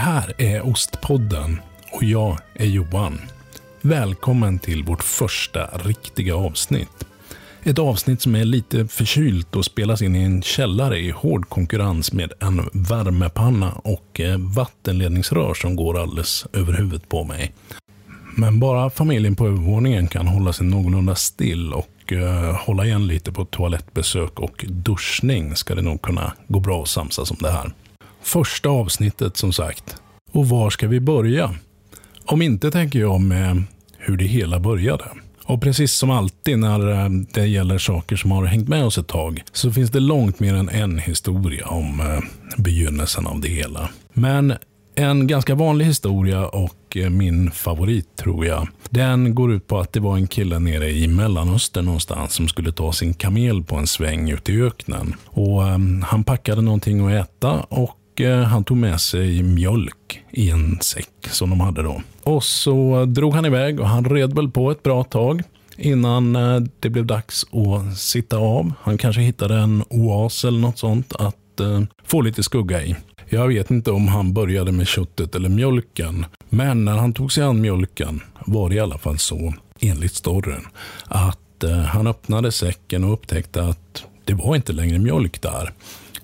här är Ostpodden och jag är Johan. Välkommen till vårt första riktiga avsnitt. Ett avsnitt som är lite förkylt och spelas in i en källare i hård konkurrens med en värmepanna och eh, vattenledningsrör som går alldeles över huvudet på mig. Men bara familjen på övervåningen kan hålla sig någorlunda still och eh, hålla igen lite på toalettbesök och duschning ska det nog kunna gå bra att samsas om det här. Första avsnittet som sagt. Och var ska vi börja? Om inte tänker jag med eh, hur det hela började. Och precis som alltid när eh, det gäller saker som har hängt med oss ett tag så finns det långt mer än en historia om eh, begynnelsen av det hela. Men en ganska vanlig historia och min favorit tror jag. Den går ut på att det var en kille nere i Mellanöstern någonstans som skulle ta sin kamel på en sväng ute i öknen. Och um, Han packade någonting att äta och Eh, han tog med sig mjölk i en säck som de hade då. Och så drog han iväg och han red väl på ett bra tag innan eh, det blev dags att sitta av. Han kanske hittade en oas eller något sånt att eh, få lite skugga i. Jag vet inte om han började med köttet eller mjölken, men när han tog sig an mjölken var det i alla fall så, enligt storyn, att han öppnade säcken och upptäckte att det var inte längre mjölk där,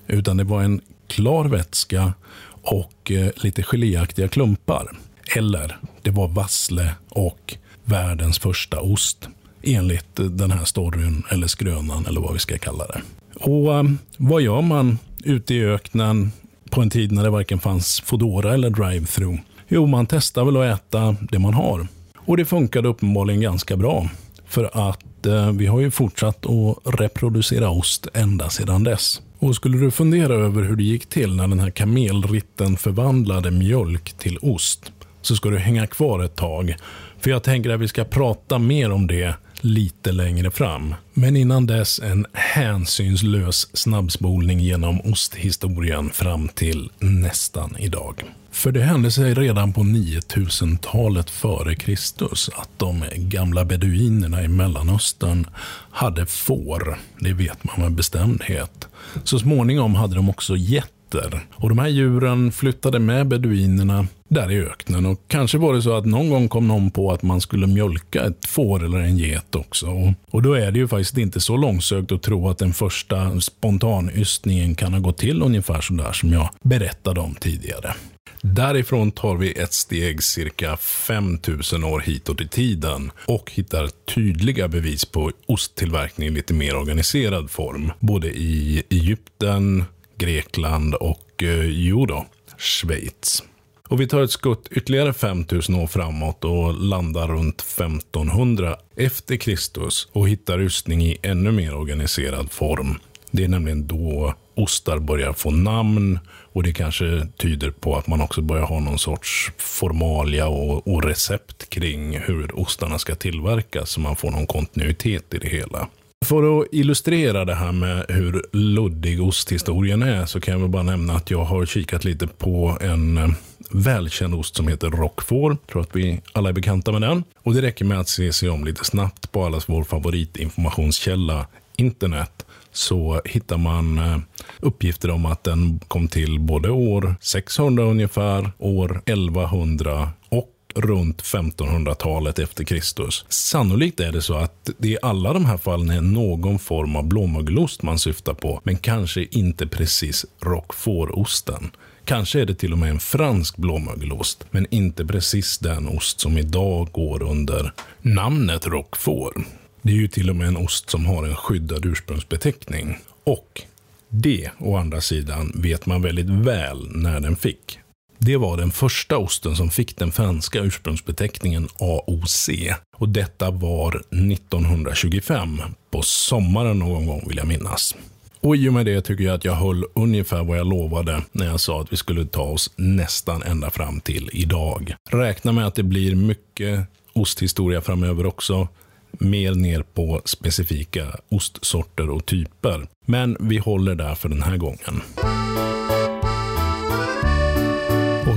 utan det var en klar vätska och eh, lite geléaktiga klumpar. Eller det var vassle och världens första ost enligt den här storyn eller skrönan eller vad vi ska kalla det. Och eh, Vad gör man ute i öknen på en tid när det varken fanns Fodora eller drive-through? Jo, man testar väl att äta det man har. Och det funkade uppenbarligen ganska bra. För att eh, vi har ju fortsatt att reproducera ost ända sedan dess. Och skulle du fundera över hur det gick till när den här kamelritten förvandlade mjölk till ost, så ska du hänga kvar ett tag. För jag tänker att vi ska prata mer om det lite längre fram. Men innan dess en hänsynslös snabbspolning genom osthistorien fram till nästan idag. För det hände sig redan på 9000-talet före Kristus att de gamla beduinerna i Mellanöstern hade får. Det vet man med bestämdhet. Så småningom hade de också getter. Och de här djuren flyttade med beduinerna där i öknen. Och kanske var det så att någon gång kom någon på att man skulle mjölka ett får eller en get också. Och då är det ju faktiskt inte så långsökt att tro att den första spontanystningen kan ha gått till ungefär så där som jag berättade om tidigare. Därifrån tar vi ett steg cirka 5000 år hitåt i tiden och hittar tydliga bevis på osttillverkning i lite mer organiserad form. Både i Egypten, Grekland och eh, jo då, Schweiz. Och vi tar ett skutt ytterligare 5000 år framåt och landar runt 1500 efter Kristus och hittar rustning i ännu mer organiserad form. Det är nämligen då ostar börjar få namn och det kanske tyder på att man också börjar ha någon sorts formalia och, och recept kring hur ostarna ska tillverkas så man får någon kontinuitet i det hela. För att illustrera det här med hur luddig osthistorien är så kan jag väl bara nämna att jag har kikat lite på en välkänd ost som heter Roquefort. Jag tror att vi alla är bekanta med den. Och det räcker med att se sig om lite snabbt på allas vår favoritinformationskälla internet så hittar man eh, uppgifter om att den kom till både år 600 ungefär, år 1100 och runt 1500-talet efter Kristus. Sannolikt är det så att det i alla de här fallen är någon form av blåmögelost man syftar på, men kanske inte precis Rockfårosten. Kanske är det till och med en fransk blåmögelost, men inte precis den ost som idag går under namnet Roquefort. Det är ju till och med en ost som har en skyddad ursprungsbeteckning. Och det, å andra sidan, vet man väldigt väl när den fick. Det var den första osten som fick den franska ursprungsbeteckningen AOC. Och detta var 1925, på sommaren någon gång vill jag minnas. Och i och med det tycker jag att jag höll ungefär vad jag lovade när jag sa att vi skulle ta oss nästan ända fram till idag. Räkna med att det blir mycket osthistoria framöver också. Mer ner på specifika ostsorter och typer. Men vi håller där för den här gången.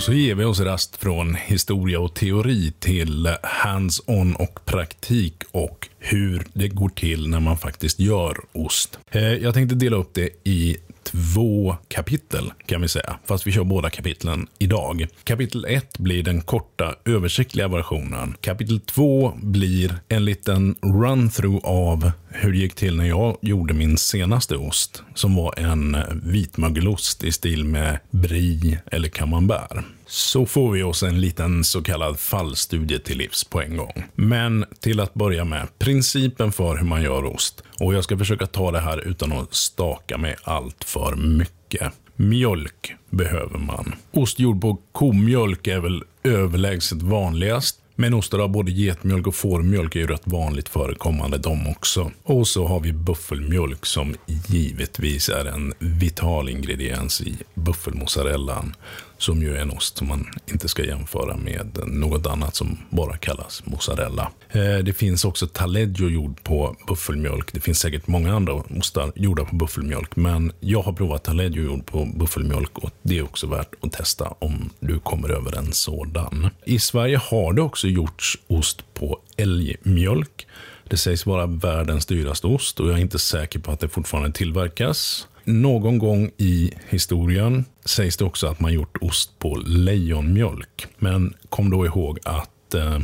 Och så ger vi oss rast från historia och teori till hands-on och praktik och hur det går till när man faktiskt gör ost. Eh, jag tänkte dela upp det i två kapitel kan vi säga, fast vi kör båda kapitlen idag. Kapitel 1 blir den korta översiktliga versionen. Kapitel 2 blir en liten run-through av hur det gick till när jag gjorde min senaste ost, som var en vitmögelost i stil med brie eller camembert så får vi oss en liten så kallad fallstudie till livs på en gång. Men till att börja med, principen för hur man gör ost. Och jag ska försöka ta det här utan att staka mig allt för mycket. Mjölk behöver man. Ost gjord på komjölk är väl överlägset vanligast. Men ostar av både getmjölk och fårmjölk är ju rätt vanligt förekommande de också. Och så har vi buffelmjölk som givetvis är en vital ingrediens i buffelmozzarellan. Som ju är en ost som man inte ska jämföra med något annat som bara kallas mozzarella. Eh, det finns också taleggio gjord på buffelmjölk. Det finns säkert många andra ostar gjorda på buffelmjölk. Men jag har provat taleggio gjord på buffelmjölk och det är också värt att testa om du kommer över en sådan. I Sverige har det också gjorts ost på älgmjölk. Det sägs vara världens dyraste ost och jag är inte säker på att det fortfarande tillverkas. Någon gång i historien sägs det också att man gjort ost på lejonmjölk. Men kom då ihåg att eh,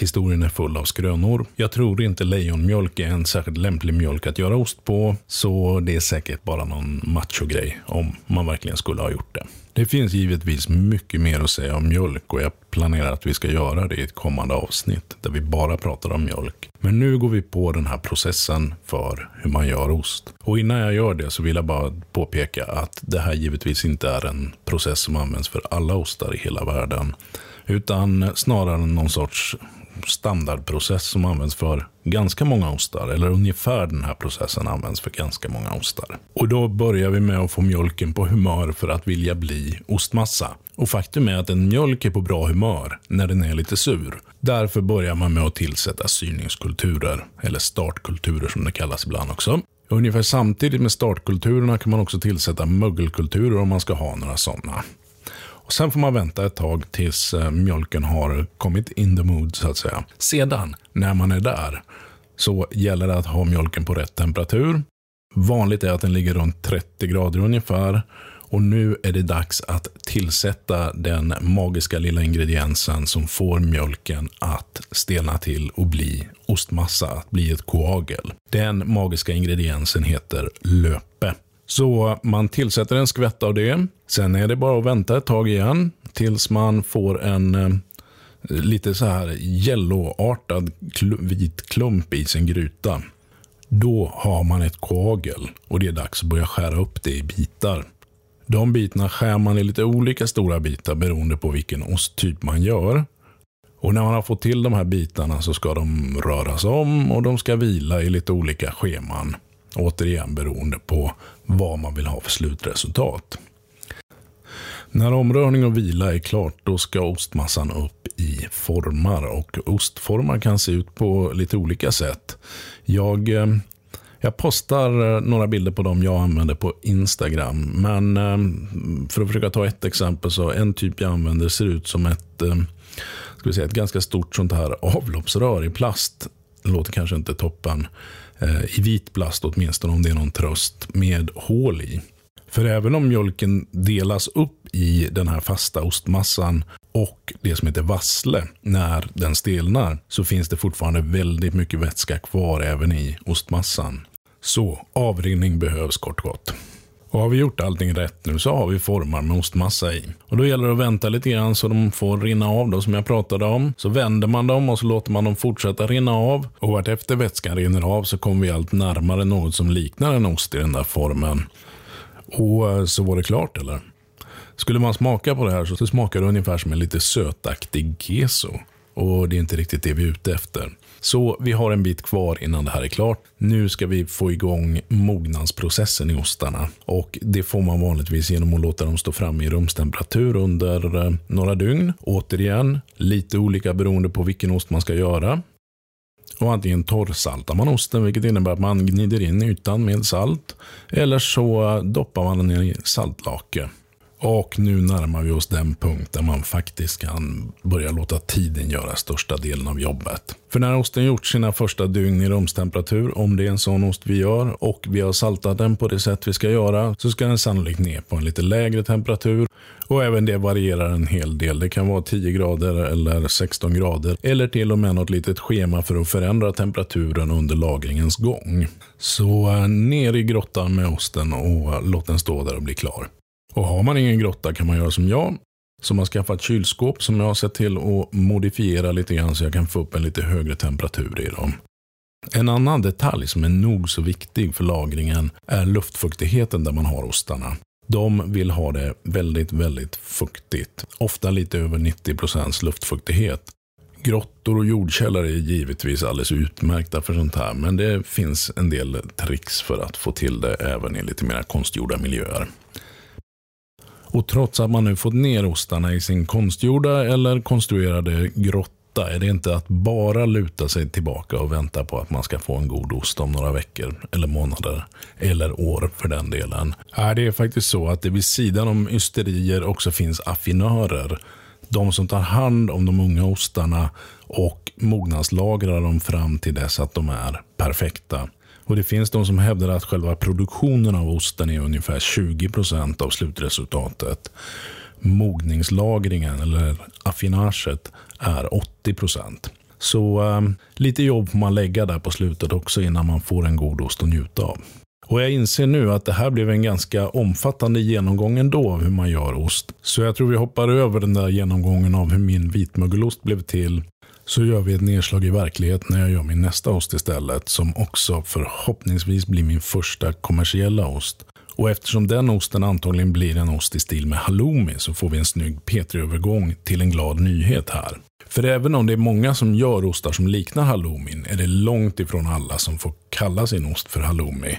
Historien är full av skrönor. Jag tror inte lejonmjölk är en särskilt lämplig mjölk att göra ost på, så det är säkert bara någon macho-grej om man verkligen skulle ha gjort det. Det finns givetvis mycket mer att säga om mjölk och jag planerar att vi ska göra det i ett kommande avsnitt där vi bara pratar om mjölk. Men nu går vi på den här processen för hur man gör ost. Och innan jag gör det så vill jag bara påpeka att det här givetvis inte är en process som används för alla ostar i hela världen. Utan snarare någon sorts standardprocess som används för ganska många ostar. Eller ungefär den här processen används för ganska många ostar. Och då börjar vi med att få mjölken på humör för att vilja bli ostmassa. Och faktum är att en mjölk är på bra humör när den är lite sur. Därför börjar man med att tillsätta syrningskulturer, eller startkulturer som det kallas ibland också. Ungefär samtidigt med startkulturerna kan man också tillsätta mögelkulturer om man ska ha några sådana. Och sen får man vänta ett tag tills eh, mjölken har kommit in the mood så att säga. Sedan, när man är där, så gäller det att ha mjölken på rätt temperatur. Vanligt är att den ligger runt 30 grader ungefär. Och nu är det dags att tillsätta den magiska lilla ingrediensen som får mjölken att stelna till och bli ostmassa, att bli ett koagel. Den magiska ingrediensen heter löpe. Så man tillsätter en skvätt av det. Sen är det bara att vänta ett tag igen tills man får en eh, lite så här yellowartad kl vit klump i sin gryta. Då har man ett koagel och det är dags att börja skära upp det i bitar. De bitarna skär man i lite olika stora bitar beroende på vilken osttyp man gör. Och när man har fått till de här bitarna så ska de röras om och de ska vila i lite olika scheman. Återigen beroende på vad man vill ha för slutresultat. När omrörning och vila är klart, då ska ostmassan upp i formar. Och ostformar kan se ut på lite olika sätt. Jag, eh, jag postar eh, några bilder på dem jag använder på Instagram. Men eh, för att försöka ta ett exempel, så en typ jag använder ser ut som ett, ska vi säga, ett ganska stort sånt här avloppsrör i plast. Det låter kanske inte toppen. Eh, I vit plast åtminstone om det är någon tröst med hål i. För även om mjölken delas upp i den här fasta ostmassan och det som heter vassle när den stelnar så finns det fortfarande väldigt mycket vätska kvar även i ostmassan. Så avrinning behövs kort och gott. Och har vi gjort allting rätt nu så har vi formar med ostmassa i. Och Då gäller det att vänta lite grann så de får rinna av då, som jag pratade om. Så vänder man dem och så låter man dem fortsätta rinna av. Och vartefter vätskan rinner av så kommer vi allt närmare något som liknar en ost i den där formen. Och eh, så var det klart eller? Skulle man smaka på det här så smakar det ungefär som en lite sötaktig keso. Och det är inte riktigt det vi är ute efter. Så vi har en bit kvar innan det här är klart. Nu ska vi få igång mognadsprocessen i ostarna. Och det får man vanligtvis genom att låta dem stå framme i rumstemperatur under eh, några dygn. Återigen, lite olika beroende på vilken ost man ska göra. Och antingen torrsaltar man osten, vilket innebär att man gnider in ytan med salt. Eller så eh, doppar man den i saltlake. Och nu närmar vi oss den punkt där man faktiskt kan börja låta tiden göra största delen av jobbet. För när osten gjort sina första dygn i rumstemperatur, om det är en sån ost vi gör, och vi har saltat den på det sätt vi ska göra, så ska den sannolikt ner på en lite lägre temperatur. Och även det varierar en hel del. Det kan vara 10 grader eller 16 grader, eller till och med något litet schema för att förändra temperaturen under lagringens gång. Så eh, ner i grottan med osten och eh, låt den stå där och bli klar. Och har man ingen grotta kan man göra som jag. Som har skaffat kylskåp som jag har sett till att modifiera lite grann så jag kan få upp en lite högre temperatur i dem. En annan detalj som är nog så viktig för lagringen är luftfuktigheten där man har ostarna. De vill ha det väldigt, väldigt fuktigt. Ofta lite över 90% luftfuktighet. Grottor och jordkällare är givetvis alldeles utmärkta för sånt här, men det finns en del tricks för att få till det även i lite mer konstgjorda miljöer. Och trots att man nu fått ner ostarna i sin konstgjorda eller konstruerade grotta är det inte att bara luta sig tillbaka och vänta på att man ska få en god ost om några veckor eller månader eller år för den delen. Det är faktiskt så att det vid sidan om ysterier också finns affinörer. De som tar hand om de unga ostarna och mognadslagrar dem fram till dess att de är perfekta. Och Det finns de som hävdar att själva produktionen av osten är ungefär 20 procent av slutresultatet. Mogningslagringen, eller affinaget, är 80 procent. Så um, lite jobb får man lägga där på slutet också innan man får en god ost att njuta av. Och Jag inser nu att det här blev en ganska omfattande genomgång ändå av hur man gör ost. Så jag tror vi hoppar över den där genomgången av hur min vitmögelost blev till så gör vi ett nedslag i verklighet när jag gör min nästa ost istället, som också förhoppningsvis blir min första kommersiella ost. Och eftersom den osten antagligen blir en ost i stil med halloumi så får vi en snygg P3-övergång till en glad nyhet här. För även om det är många som gör ostar som liknar halloumin är det långt ifrån alla som får kalla sin ost för halloumi.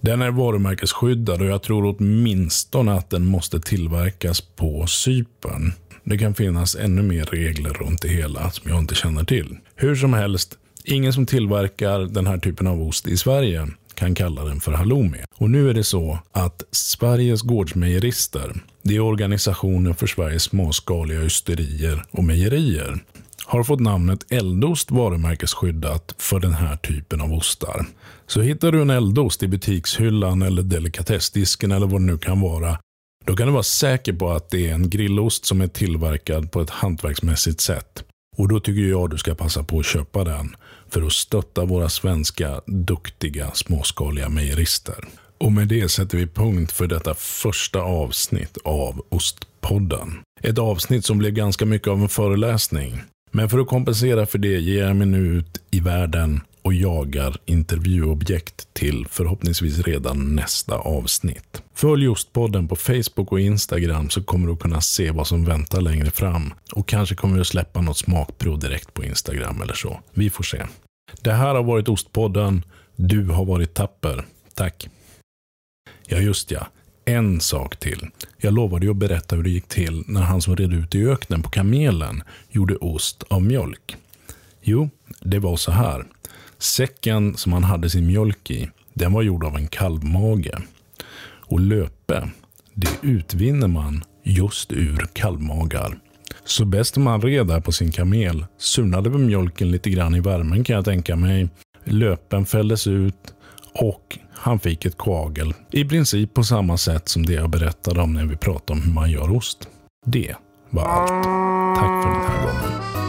Den är varumärkesskyddad och jag tror åtminstone att den måste tillverkas på Cypern. Det kan finnas ännu mer regler runt det hela som jag inte känner till. Hur som helst, ingen som tillverkar den här typen av ost i Sverige kan kalla den för halloumi. Och nu är det så att Sveriges gårdsmejerister, det är organisationen för Sveriges småskaliga ysterier och mejerier, har fått namnet eldost varumärkesskyddat för den här typen av ostar. Så hittar du en eldost i butikshyllan eller delikatessdisken eller vad det nu kan vara då kan du vara säker på att det är en grillost som är tillverkad på ett hantverksmässigt sätt. Och då tycker jag du ska passa på att köpa den för att stötta våra svenska duktiga småskaliga mejerister. Och med det sätter vi punkt för detta första avsnitt av Ostpodden. Ett avsnitt som blev ganska mycket av en föreläsning. Men för att kompensera för det ger jag mig nu ut i världen och jagar intervjuobjekt till förhoppningsvis redan nästa avsnitt. Följ Ostpodden på Facebook och Instagram så kommer du kunna se vad som väntar längre fram. Och kanske kommer vi att släppa något smakprov direkt på Instagram eller så. Vi får se. Det här har varit Ostpodden. Du har varit tapper. Tack. Ja, just ja. En sak till. Jag lovade ju att berätta hur det gick till när han som red ut i öknen på kamelen gjorde ost av mjölk. Jo, det var så här. Säcken som han hade sin mjölk i, den var gjord av en kalvmage. Och löpe, det utvinner man just ur kalvmagar. Så bäst man red där på sin kamel surnade väl mjölken lite grann i värmen kan jag tänka mig. Löpen fälldes ut och han fick ett koagel. I princip på samma sätt som det jag berättade om när vi pratade om hur man gör ost. Det var allt. Tack för den här gången.